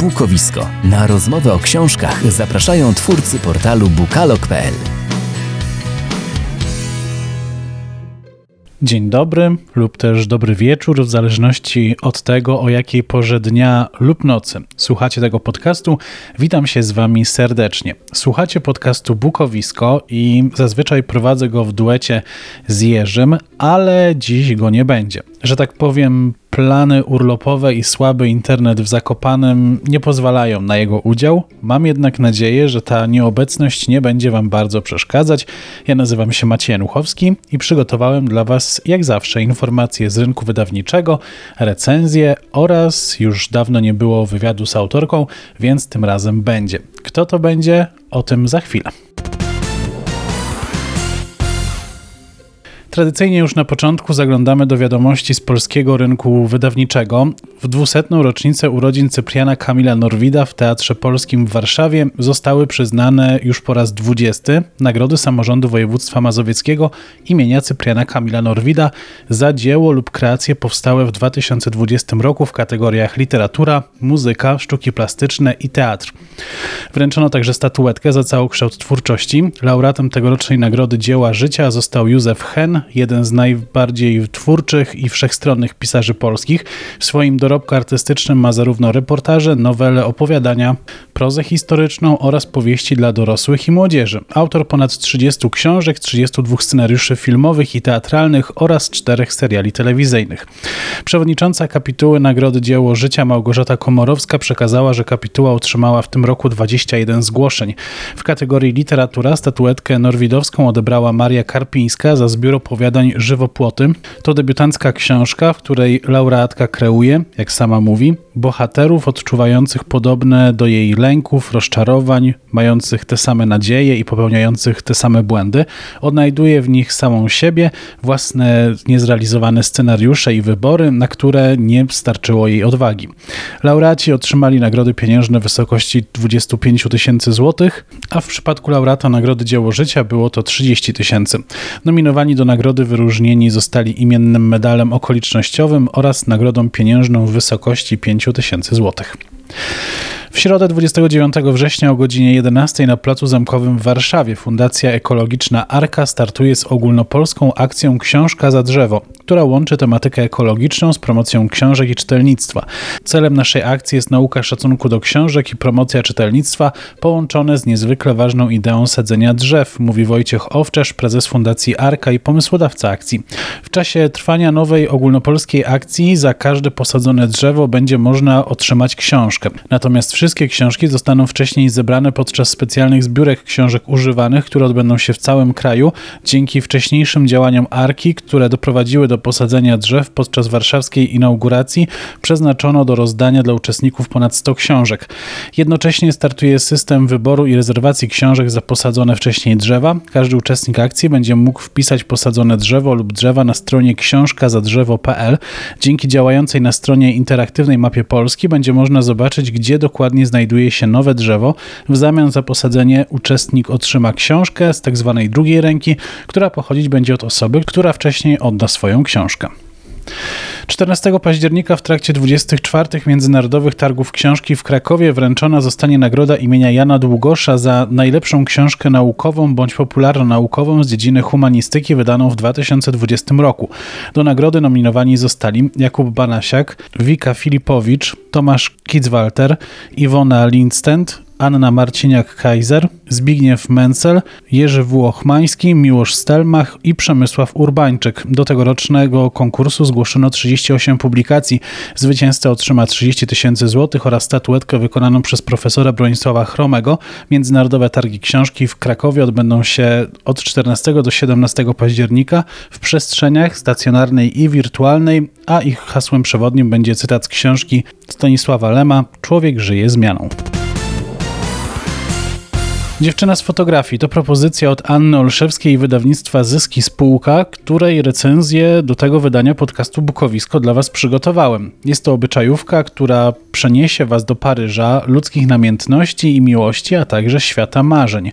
Bukowisko. Na rozmowę o książkach zapraszają twórcy portalu bukalog.pl. Dzień dobry lub też dobry wieczór, w zależności od tego, o jakiej porze dnia lub nocy słuchacie tego podcastu. Witam się z Wami serdecznie. Słuchacie podcastu Bukowisko i zazwyczaj prowadzę go w duecie z Jerzym, ale dziś go nie będzie. Że tak powiem, plany urlopowe i słaby internet w Zakopanem nie pozwalają na jego udział. Mam jednak nadzieję, że ta nieobecność nie będzie Wam bardzo przeszkadzać. Ja nazywam się Maciej Januchowski i przygotowałem dla Was, jak zawsze, informacje z rynku wydawniczego, recenzje oraz już dawno nie było wywiadu z autorką, więc tym razem będzie. Kto to będzie? O tym za chwilę. Tradycyjnie już na początku zaglądamy do wiadomości z polskiego rynku wydawniczego. W dwusetną rocznicę urodzin Cypriana Kamila Norwida w Teatrze Polskim w Warszawie zostały przyznane już po raz dwudziesty Nagrody Samorządu Województwa Mazowieckiego imienia Cypriana Kamila Norwida za dzieło lub kreacje powstałe w 2020 roku w kategoriach literatura, muzyka, sztuki plastyczne i teatr. Wręczono także statuetkę za całokształt twórczości. Laureatem tegorocznej nagrody dzieła życia został Józef Hen, jeden z najbardziej twórczych i wszechstronnych pisarzy polskich. W swoim dorobku artystycznym ma zarówno reportaże, nowele, opowiadania, prozę historyczną oraz powieści dla dorosłych i młodzieży. Autor ponad 30 książek, 32 scenariuszy filmowych i teatralnych oraz czterech seriali telewizyjnych. Przewodnicząca kapituły Nagrody Dzieło Życia Małgorzata Komorowska przekazała, że kapituła otrzymała w tym roku 21 zgłoszeń. W kategorii literatura statuetkę norwidowską odebrała Maria Karpińska za zbiór opowiadań Żywopłoty. To debiutancka książka, w której laureatka kreuje, jak sama mówi, bohaterów odczuwających podobne do jej lęków, rozczarowań, mających te same nadzieje i popełniających te same błędy. Odnajduje w nich samą siebie, własne niezrealizowane scenariusze i wybory, na które nie starczyło jej odwagi. Laureaci otrzymali nagrody pieniężne w wysokości 25 tysięcy złotych, a w przypadku laureata Nagrody Dzieło Życia było to 30 tysięcy. Nominowani do nagrody wyróżnieni zostali imiennym medalem okolicznościowym oraz nagrodą pieniężną w wysokości 5 tysięcy złotych. W środę 29 września o godzinie 11 na Placu Zamkowym w Warszawie Fundacja Ekologiczna Arka startuje z ogólnopolską akcją Książka za drzewo, która łączy tematykę ekologiczną z promocją książek i czytelnictwa. Celem naszej akcji jest nauka szacunku do książek i promocja czytelnictwa połączone z niezwykle ważną ideą sadzenia drzew, mówi Wojciech Owczarz, prezes Fundacji Arka i pomysłodawca akcji. W czasie trwania nowej ogólnopolskiej akcji za każde posadzone drzewo będzie można otrzymać książkę. Natomiast wszystkie książki zostaną wcześniej zebrane podczas specjalnych zbiórek książek używanych, które odbędą się w całym kraju dzięki wcześniejszym działaniom Arki, które doprowadziły do posadzenia drzew podczas warszawskiej inauguracji. Przeznaczono do rozdania dla uczestników ponad 100 książek. Jednocześnie startuje system wyboru i rezerwacji książek za posadzone wcześniej drzewa. Każdy uczestnik akcji będzie mógł wpisać posadzone drzewo lub drzewa na stronie książkazadrzewo.pl. Dzięki działającej na stronie interaktywnej mapie Polski będzie można zobaczyć, gdzie dokładnie dokładnie znajduje się nowe drzewo. W zamian za posadzenie uczestnik otrzyma książkę z. Tak drugiej ręki, która pochodzić będzie od osoby, która wcześniej odda swoją książkę. 14 października w trakcie 24 Międzynarodowych Targów Książki w Krakowie wręczona zostanie nagroda imienia Jana Długosza za najlepszą książkę naukową bądź popularno-naukową z dziedziny humanistyki wydaną w 2020 roku. Do nagrody nominowani zostali Jakub Banasiak, Wika Filipowicz, Tomasz Kitzwalter, Iwona Lindstend, Anna Marciniak-Kaiser, Zbigniew Mencel, Jerzy Włochmański, Miłosz Stelmach i Przemysław Urbańczyk. Do tegorocznego konkursu zgłoszono 38 publikacji. Zwycięzca otrzyma 30 tysięcy złotych oraz statuetkę wykonaną przez profesora Bronisława Chromego. Międzynarodowe Targi Książki w Krakowie odbędą się od 14 do 17 października w przestrzeniach stacjonarnej i wirtualnej, a ich hasłem przewodnim będzie cytat z książki Stanisława Lema Człowiek żyje zmianą. Dziewczyna z fotografii to propozycja od Anny Olszewskiej i wydawnictwa Zyski Spółka, której recenzję do tego wydania podcastu Bukowisko dla Was przygotowałem. Jest to obyczajówka, która przeniesie was do Paryża, ludzkich namiętności i miłości, a także świata marzeń.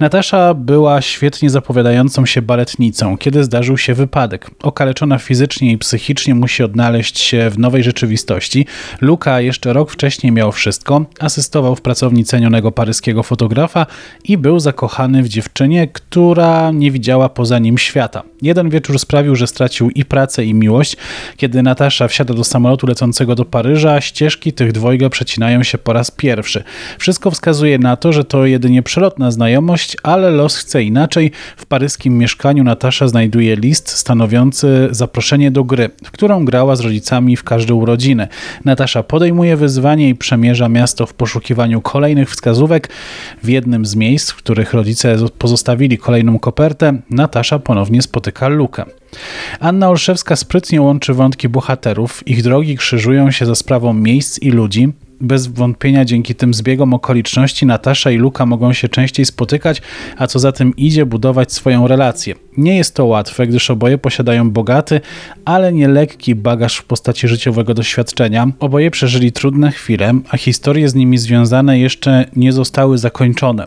Natasza była świetnie zapowiadającą się baletnicą, kiedy zdarzył się wypadek. Okaleczona fizycznie i psychicznie musi odnaleźć się w nowej rzeczywistości. Luka jeszcze rok wcześniej miał wszystko, asystował w pracowni cenionego paryskiego fotografa i był zakochany w dziewczynie, która nie widziała poza nim świata. Jeden wieczór sprawił, że stracił i pracę, i miłość. Kiedy Natasza wsiada do samolotu lecącego do Paryża, ścieżki tych dwojga przecinają się po raz pierwszy. Wszystko wskazuje na to, że to jedynie przelotna znajomość, ale los chce inaczej. W paryskim mieszkaniu Natasza znajduje list stanowiący zaproszenie do gry, w którą grała z rodzicami w każdą urodzinę. Natasza podejmuje wyzwanie i przemierza miasto w poszukiwaniu kolejnych wskazówek. W jednym z miejsc, w których rodzice pozostawili kolejną kopertę, Natasza ponownie spotyka Lukę. Anna Olszewska sprytnie łączy wątki bohaterów, ich drogi krzyżują się za sprawą miejsc i ludzi. Bez wątpienia dzięki tym zbiegom okoliczności Natasza i Luka mogą się częściej spotykać, a co za tym idzie budować swoją relację. Nie jest to łatwe, gdyż oboje posiadają bogaty, ale nie lekki bagaż w postaci życiowego doświadczenia. Oboje przeżyli trudne chwile, a historie z nimi związane jeszcze nie zostały zakończone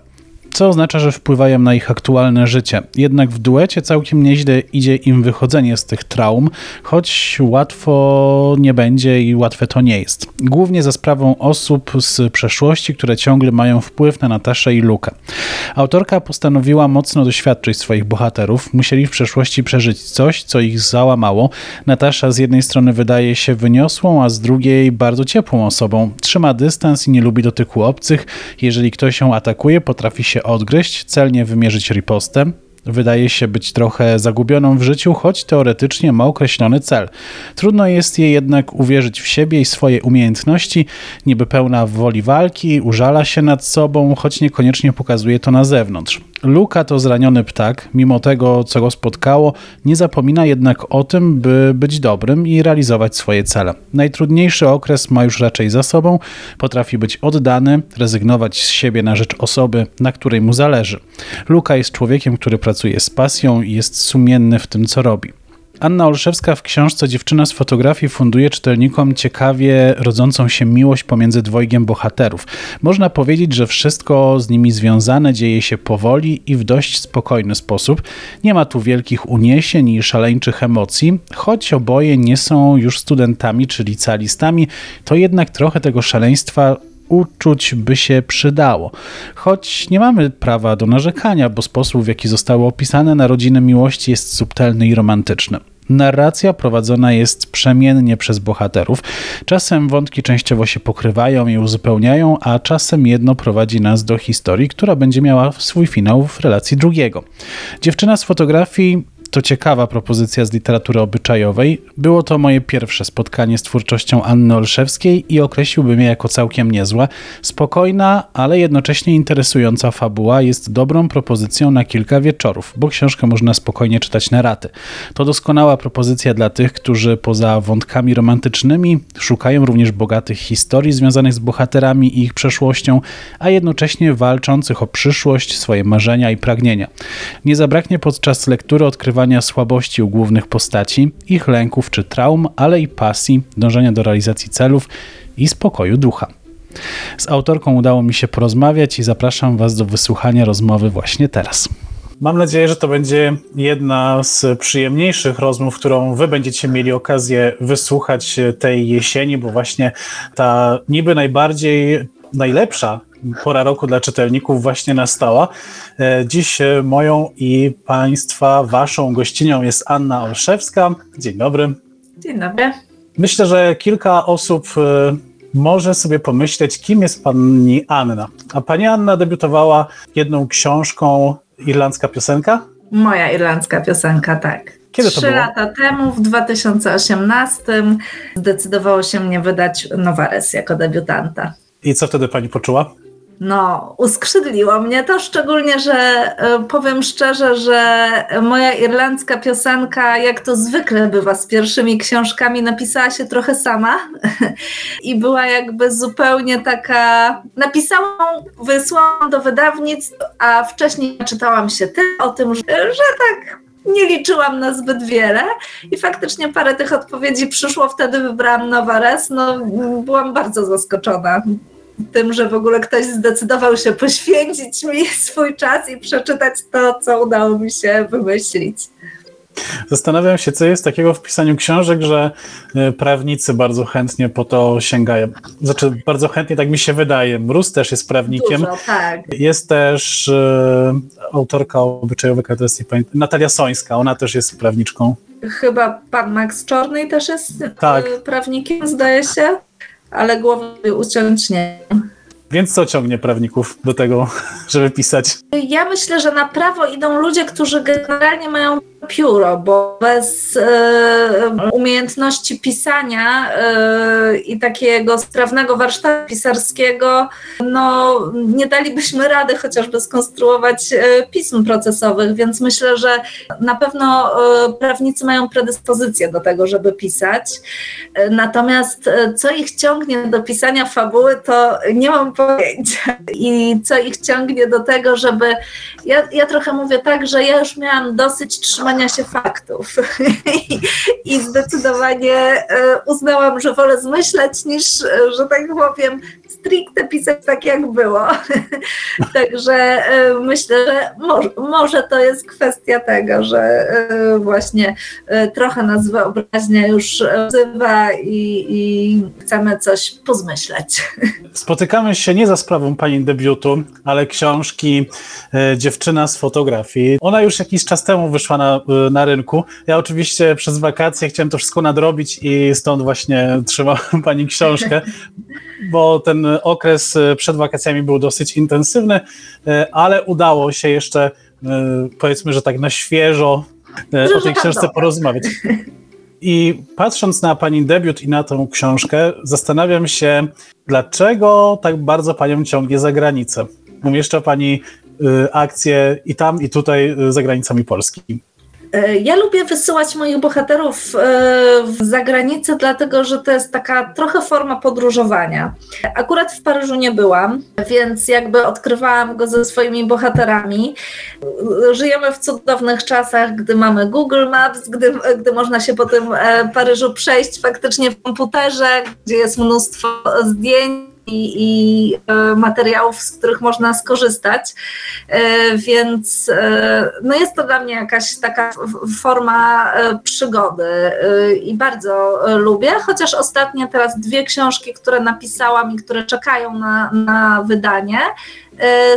co oznacza, że wpływają na ich aktualne życie. Jednak w duecie całkiem nieźle idzie im wychodzenie z tych traum, choć łatwo nie będzie i łatwe to nie jest. Głównie za sprawą osób z przeszłości, które ciągle mają wpływ na Nataszę i Lukę. Autorka postanowiła mocno doświadczyć swoich bohaterów. Musieli w przeszłości przeżyć coś, co ich załamało. Natasza z jednej strony wydaje się wyniosłą, a z drugiej bardzo ciepłą osobą. Trzyma dystans i nie lubi dotyku obcych. Jeżeli ktoś ją atakuje, potrafi się odgryźć, celnie wymierzyć ripostę. Wydaje się być trochę zagubioną w życiu, choć teoretycznie ma określony cel. Trudno jest jej jednak uwierzyć w siebie i swoje umiejętności, niby pełna woli walki, użala się nad sobą, choć niekoniecznie pokazuje to na zewnątrz. Luka to zraniony ptak, mimo tego, co go spotkało, nie zapomina jednak o tym, by być dobrym i realizować swoje cele. Najtrudniejszy okres ma już raczej za sobą, potrafi być oddany, rezygnować z siebie na rzecz osoby, na której mu zależy. Luka jest człowiekiem, który pracuje z pasją i jest sumienny w tym, co robi. Anna Olszewska w książce Dziewczyna z fotografii funduje czytelnikom ciekawie rodzącą się miłość pomiędzy dwojgiem bohaterów. Można powiedzieć, że wszystko z nimi związane dzieje się powoli i w dość spokojny sposób. Nie ma tu wielkich uniesień i szaleńczych emocji, choć oboje nie są już studentami czy licealistami, to jednak trochę tego szaleństwa uczuć by się przydało. Choć nie mamy prawa do narzekania, bo sposób, w jaki zostały opisane narodziny miłości jest subtelny i romantyczny. Narracja prowadzona jest przemiennie przez bohaterów. Czasem wątki częściowo się pokrywają i uzupełniają, a czasem jedno prowadzi nas do historii, która będzie miała swój finał w relacji drugiego. Dziewczyna z fotografii to ciekawa propozycja z literatury obyczajowej. Było to moje pierwsze spotkanie z twórczością Anny Olszewskiej i określiłbym je jako całkiem niezłe. Spokojna, ale jednocześnie interesująca fabuła jest dobrą propozycją na kilka wieczorów, bo książkę można spokojnie czytać na raty. To doskonała propozycja dla tych, którzy poza wątkami romantycznymi szukają również bogatych historii związanych z bohaterami i ich przeszłością, a jednocześnie walczących o przyszłość, swoje marzenia i pragnienia. Nie zabraknie podczas lektury odkrywania słabości u głównych postaci, ich lęków czy traum, ale i pasji, dążenia do realizacji celów i spokoju ducha. Z autorką udało mi się porozmawiać i zapraszam Was do wysłuchania rozmowy właśnie teraz. Mam nadzieję, że to będzie jedna z przyjemniejszych rozmów, którą Wy będziecie mieli okazję wysłuchać tej jesieni, bo właśnie ta niby najbardziej najlepsza pora roku dla czytelników właśnie nastała. E, dziś e, moją i Państwa, Waszą gościnią jest Anna Olszewska. Dzień dobry. Dzień dobry. Myślę, że kilka osób e, może sobie pomyśleć, kim jest pani Anna. A pani Anna debiutowała jedną książką Irlandzka piosenka? Moja irlandzka piosenka, tak. Kiedy to Trzy lata temu, w 2018, zdecydowało się mnie wydać Nowares jako debiutanta. I co wtedy pani poczuła? No, uskrzydliło mnie to, szczególnie, że e, powiem szczerze, że moja irlandzka piosenka, jak to zwykle bywa z pierwszymi książkami, napisała się trochę sama i była jakby zupełnie taka. Napisałam, wysłałam do wydawnictw, a wcześniej czytałam się tym o tym, że, że tak nie liczyłam na zbyt wiele i faktycznie parę tych odpowiedzi przyszło, wtedy wybrałam Nowares. No, byłam bardzo zaskoczona tym, że w ogóle ktoś zdecydował się poświęcić mi swój czas i przeczytać to, co udało mi się wymyślić. Zastanawiam się, co jest takiego w pisaniu książek, że e, prawnicy bardzo chętnie po to sięgają. Znaczy, bardzo chętnie, tak mi się wydaje. Mróz też jest prawnikiem. Dużo, tak. Jest też e, autorka obyczajowych, to jest nie pamiętam, Natalia Sońska, ona też jest prawniczką. Chyba pan Max Czorny też jest Tak. e, prawnikiem, zdaje się, ale głowy uciąć nie. Więc co ciągnie prawników do tego, żeby pisać? Ja myślę, że na prawo idą ludzie, którzy generalnie mają pióro, bo bez e, umiejętności pisania e, i takiego sprawnego warsztatu pisarskiego, no nie dalibyśmy rady chociażby skonstruować e, pism procesowych, więc myślę, że na pewno prawnicy mają predyspozycję do tego, żeby pisać. Natomiast co ich ciągnie do pisania fabuły, to nie mam pojęcia. I co ich ciągnie do tego, żeby. Ja, ja trochę mówię tak, że ja już miałam dosyć trzymania się faktów. I, zdecydowanie e, uznałam, że wolę zmyślać niż, e, że tak powiem, stricte pisać tak, jak było. Także e, myślę, że może, może to jest kwestia tego, że e, właśnie e, trochę nas wyobraźnia już wzywa i, i chcemy coś pozmyśleć. Spotykamy się nie za sprawą pani debiutu, ale książki Dziewczyna z fotografii. Ona już jakiś czas temu wyszła na, na rynku. Ja oczywiście przez wakacje chciałem to wszystko nadrobić i stąd właśnie trzymałem pani książkę, bo ten okres e, przed wakacjami był dosyć intensywny, e, ale udało się jeszcze, e, powiedzmy, że tak na świeżo e, o tej książce porozmawiać. I patrząc na pani debiut i na tą książkę, zastanawiam się, dlaczego tak bardzo panią ciągnie za granicę. Umieszcza pani y, akcje i tam, i tutaj y, za granicami Polski. E, Ja lubię wysyłać moich bohaterów e, w zagranicę, dlatego że to jest taka trochę forma podróżowania. Akurat w Paryżu nie byłam, więc jakby odkrywałam go ze swoimi bohaterami. Żyjemy w cudownych czasach, gdy mamy Google Maps, gdy, gdy można się po tym e, Paryżu przejść faktycznie w komputerze, gdzie jest mnóstwo zdjęć i, i e, materiałów, z których można skorzystać. E, Więc e, no jest to dla mnie jakaś taka forma przygody i bardzo lubię, chociaż ostatnio teraz dwie książki, które napisałam i które czekają na, na wydanie,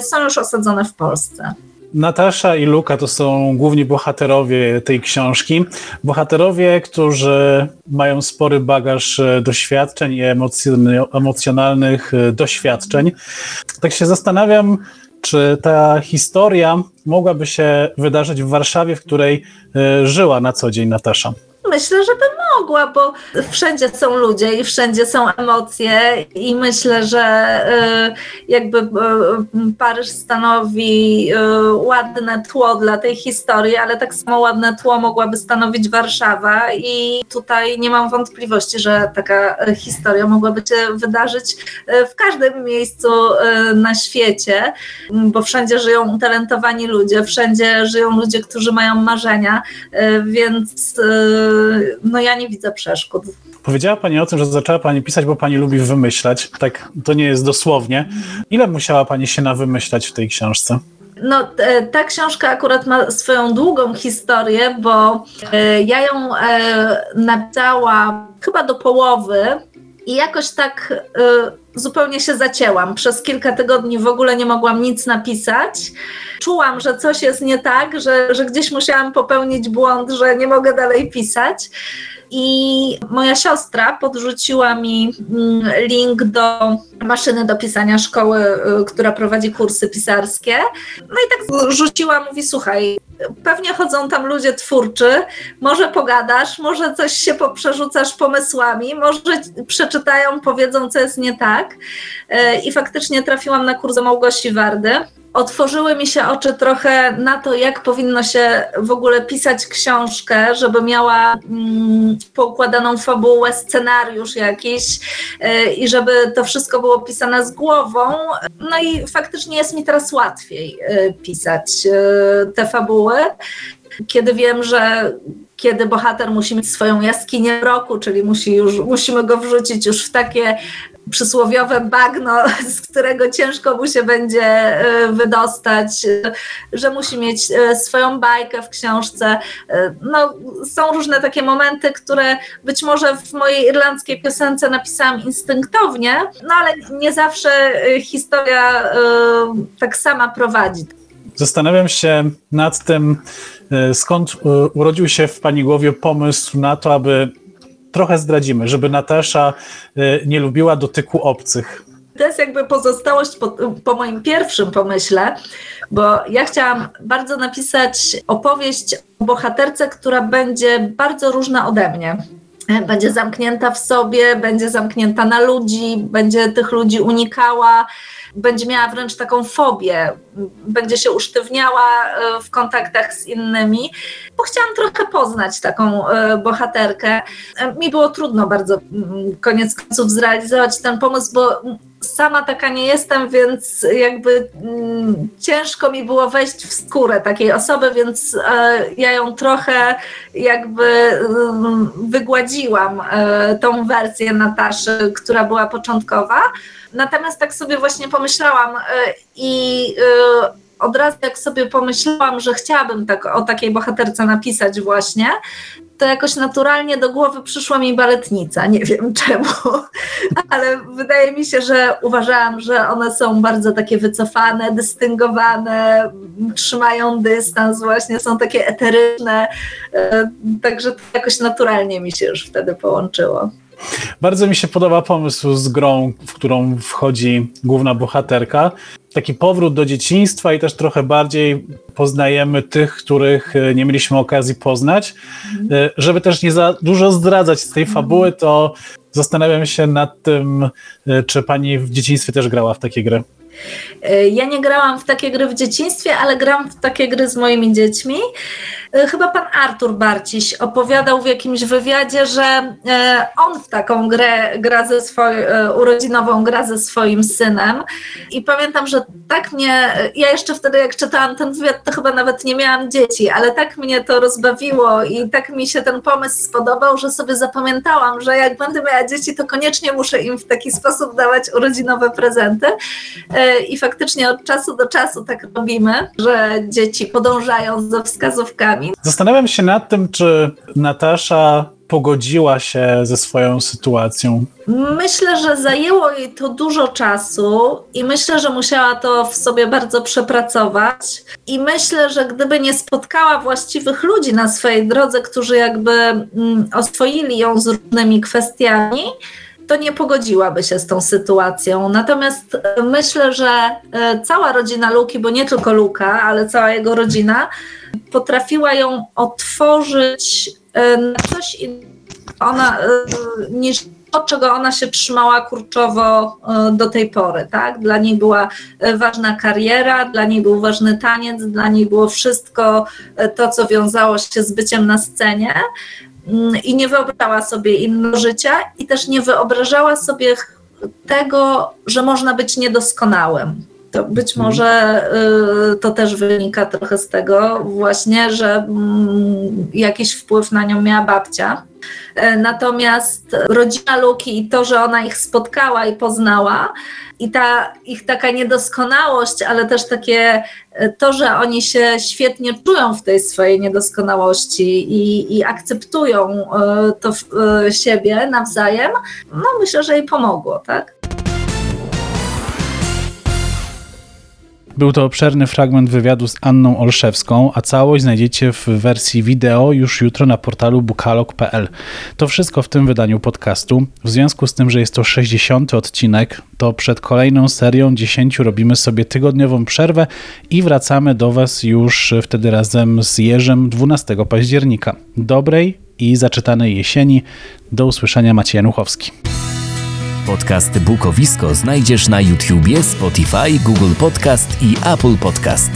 są już osadzone w Polsce. Natasza i Luka to są główni bohaterowie tej książki. Bohaterowie, którzy mają spory bagaż e, doświadczeń i emocjon- emocjonalnych e, doświadczeń. Tak się zastanawiam, czy ta historia mogłaby się wydarzyć w Warszawie, w której e, żyła na co dzień Natasza. Myślę, że by mogła, bo wszędzie są ludzie i wszędzie są emocje i myślę, że y, jakby y, Paryż stanowi y, ładne tło dla tej historii, ale tak samo ładne tło mogłaby stanowić Warszawa i tutaj nie mam wątpliwości, że taka historia mogłaby się wydarzyć w każdym miejscu na świecie, bo wszędzie żyją utalentowani ludzie, wszędzie żyją ludzie, którzy mają marzenia, więc no ja nie widzę przeszkód. Powiedziała Pani o tym, że zaczęła Pani pisać, bo Pani lubi wymyślać. Tak, to nie jest dosłownie. Ile musiała Pani się nawymyślać w tej książce? No, e, ta książka akurat ma swoją długą historię, bo e, ja ją e, napisałam chyba do połowy i jakoś tak zupełnie się zacięłam. Przez kilka tygodni w ogóle nie mogłam nic napisać. Czułam, że coś jest nie tak, że, że gdzieś musiałam popełnić błąd, że nie mogę dalej pisać. I moja siostra podrzuciła mi mm, link do maszyny do pisania szkoły, y, która prowadzi kursy pisarskie. No i tak rzuciła, mówi: Słuchaj, pewnie chodzą tam ludzie twórczy, może pogadasz, może coś się poprzerzucasz pomysłami, może przeczytają, powiedzą, co jest nie tak. Y, I faktycznie trafiłam na kurs Małgosi Wardy. Otworzyły mi się oczy trochę na to, jak powinno się w ogóle pisać książkę, żeby miała mm, poukładaną fabułę, scenariusz jakiś y, i żeby to wszystko było pisane z głową. No i faktycznie jest mi teraz łatwiej y, pisać y, te fabuły. kiedy wiem, że kiedy bohater musi mieć swoją jaskinię roku, czyli musi już, musimy go wrzucić już w takie przysłowiowe bagno, z którego ciężko mu się będzie e, wydostać, że musi mieć e, swoją bajkę w książce. E, no, są różne takie momenty, które być może w mojej irlandzkiej piosence napisałam instynktownie, no ale nie zawsze historia tak sama prowadzi. Zastanawiam się nad tym, skąd urodził się w Pani głowie pomysł na to, aby trochę zdradzimy, żeby Natasza y, nie lubiła dotyku obcych. To jest jakby pozostałość po, po, moim pierwszym pomyśle, bo ja chciałam bardzo napisać opowieść o bohaterce, która będzie bardzo różna ode mnie. Będzie zamknięta w sobie, będzie zamknięta na ludzi, będzie tych ludzi unikała, będzie miała wręcz taką fobię, będzie się usztywniała e, w kontaktach z innymi, bo chciałam trochę poznać taką e, bohaterkę. E, mi było trudno bardzo mm, koniec końców zrealizować ten pomysł, bo sama taka nie jestem, więc jakby mm, ciężko mi było wejść w skórę takiej osoby, więc e, ja ją trochę jakby mm, wygładziłam e, tą wersję Nataszy, która była początkowa. Natomiast tak sobie właśnie pomyślałam e, i e, od razu jak sobie pomyślałam, że chciałabym tak, o takiej bohaterce napisać właśnie, to jakoś naturalnie do głowy przyszła mi baletnica. Nie wiem czemu, ale wydaje mi się, że uważałam, że one są bardzo takie wycofane, dystyngowane, trzymają dystans, właśnie są takie eteryczne. E, także to jakoś naturalnie mi się już wtedy połączyło. Bardzo mi się podoba pomysł z grą, w którą wchodzi główna bohaterka. Taki powrót do dzieciństwa i też trochę bardziej poznajemy tych, których e, nie mieliśmy okazji poznać. Mhm. Żeby też nie za dużo zdradzać z tej mhm. fabuły, to zastanawiam się nad tym, e, czy pani w dzieciństwie też grała w takie gry. Ja nie grałam w takie gry w dzieciństwie, ale gram w takie gry z moimi dziećmi. E, chyba pan Artur Barciś opowiadał w jakimś wywiadzie, że e, on w taką grę gra ze swoją, e, urodzinową gra ze swoim synem i pamiętam, że tak mnie, ja jeszcze wtedy jak czytałam ten wywiad, to chyba nawet nie miałam dzieci, ale tak mnie to rozbawiło i tak mi się ten pomysł spodobał, że sobie zapamiętałam, że jak będę miała dzieci, to koniecznie muszę im w taki sposób dawać urodzinowe prezenty i faktycznie od czasu do czasu tak robimy, że dzieci podążają za wskazówkami Zastanawiam się nad tym, czy Natasza pogodziła się ze swoją sytuacją? Myślę, że zajęło jej to dużo czasu i myślę, że musiała to w sobie bardzo przepracować. I myślę, że gdyby nie spotkała właściwych ludzi na swojej drodze, którzy jakby mm, oswoili ją z różnymi kwestiami, to nie pogodziłaby się z tą sytuacją. Natomiast e, myślę, że e, cała rodzina Luki, bo nie tylko Luka, ale cała jego rodzina, potrafiła ją otworzyć e, na coś innego ona, niż to, czego ona się trzymała kurczowo do tej pory. Tak? Dla niej była ważna kariera, dla niej był ważny taniec, dla niej było wszystko to, co wiązało się z byciem na scenie. Mm, i nie wyobrażała sobie innego życia i też nie wyobrażała sobie tego, że można być niedoskonałym. To być mhm. może y, to też wynika trochę z tego właśnie, że mm, jakiś wpływ na nią miała babcia. E, natomiast rodzina Luki i to, że ona ich spotkała i poznała, i ta ich taka niedoskonałość, ale też takie e, to, że oni się świetnie czują w tej swojej niedoskonałości i, i akceptują e, to w siebie nawzajem, no myślę, że jej pomogło, tak? Był to obszerny fragment wywiadu z Anną Olszewską, a całość znajdziecie w wersji wideo już jutro na portalu bukalog.pl. To wszystko w tym wydaniu podcastu. W związku z tym, że jest to 60 odcinek, to przed kolejną serią 10 robimy sobie tygodniową przerwę i wracamy do Was już wtedy razem z Jerzem 12 października. Dobrej i zaczytanej jesieni. Do usłyszenia Maciej Januchowski. Podcast Bukowisko znajdziesz na YouTubie, Spotify, Google Podcast i Apple Podcast.